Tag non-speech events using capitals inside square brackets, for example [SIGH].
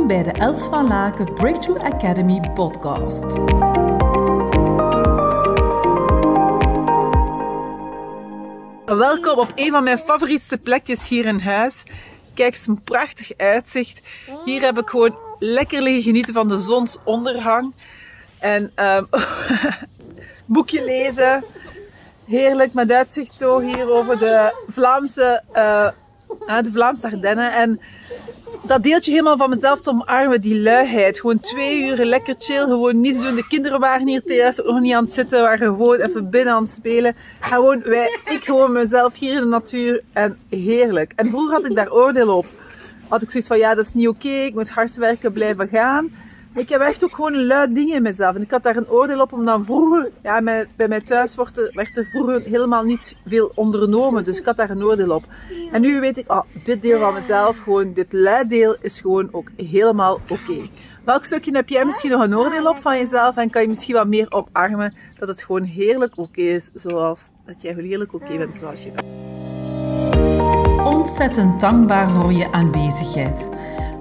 Welkom bij de Els van Laken Breakthrough Academy podcast. Welkom op een van mijn favorietste plekjes hier in huis. Kijk eens een prachtig uitzicht. Hier heb ik gewoon lekker liggen genieten van de zonsondergang. En um, [LAUGHS] boekje lezen. Heerlijk met uitzicht zo hier over de Vlaamse, uh, de Vlaamse Ardennen. En dat deeltje helemaal van mezelf te omarmen, die luiheid. Gewoon twee uur lekker chill, gewoon niets doen. De kinderen waren hier thuis nog niet aan het zitten, waren gewoon even binnen aan het spelen. gewoon wij, ik gewoon mezelf hier in de natuur en heerlijk. En vroeger had ik daar oordeel op. Had ik zoiets van, ja dat is niet oké, ik moet hard werken, blijven gaan. Ik heb echt ook gewoon luid dingen in mezelf. En ik had daar een oordeel op, omdat vroeger, ja, bij mij thuis werd er, werd er vroeger helemaal niet veel ondernomen. Dus ik had daar een oordeel op. En nu weet ik, oh, dit deel van mezelf, gewoon dit luiddeel, is gewoon ook helemaal oké. Welk stukje heb jij misschien nog een oordeel op van jezelf en kan je misschien wat meer oparmen dat het gewoon heerlijk oké is, zoals dat jij heerlijk oké bent zoals je bent. Ontzettend dankbaar voor je aanwezigheid.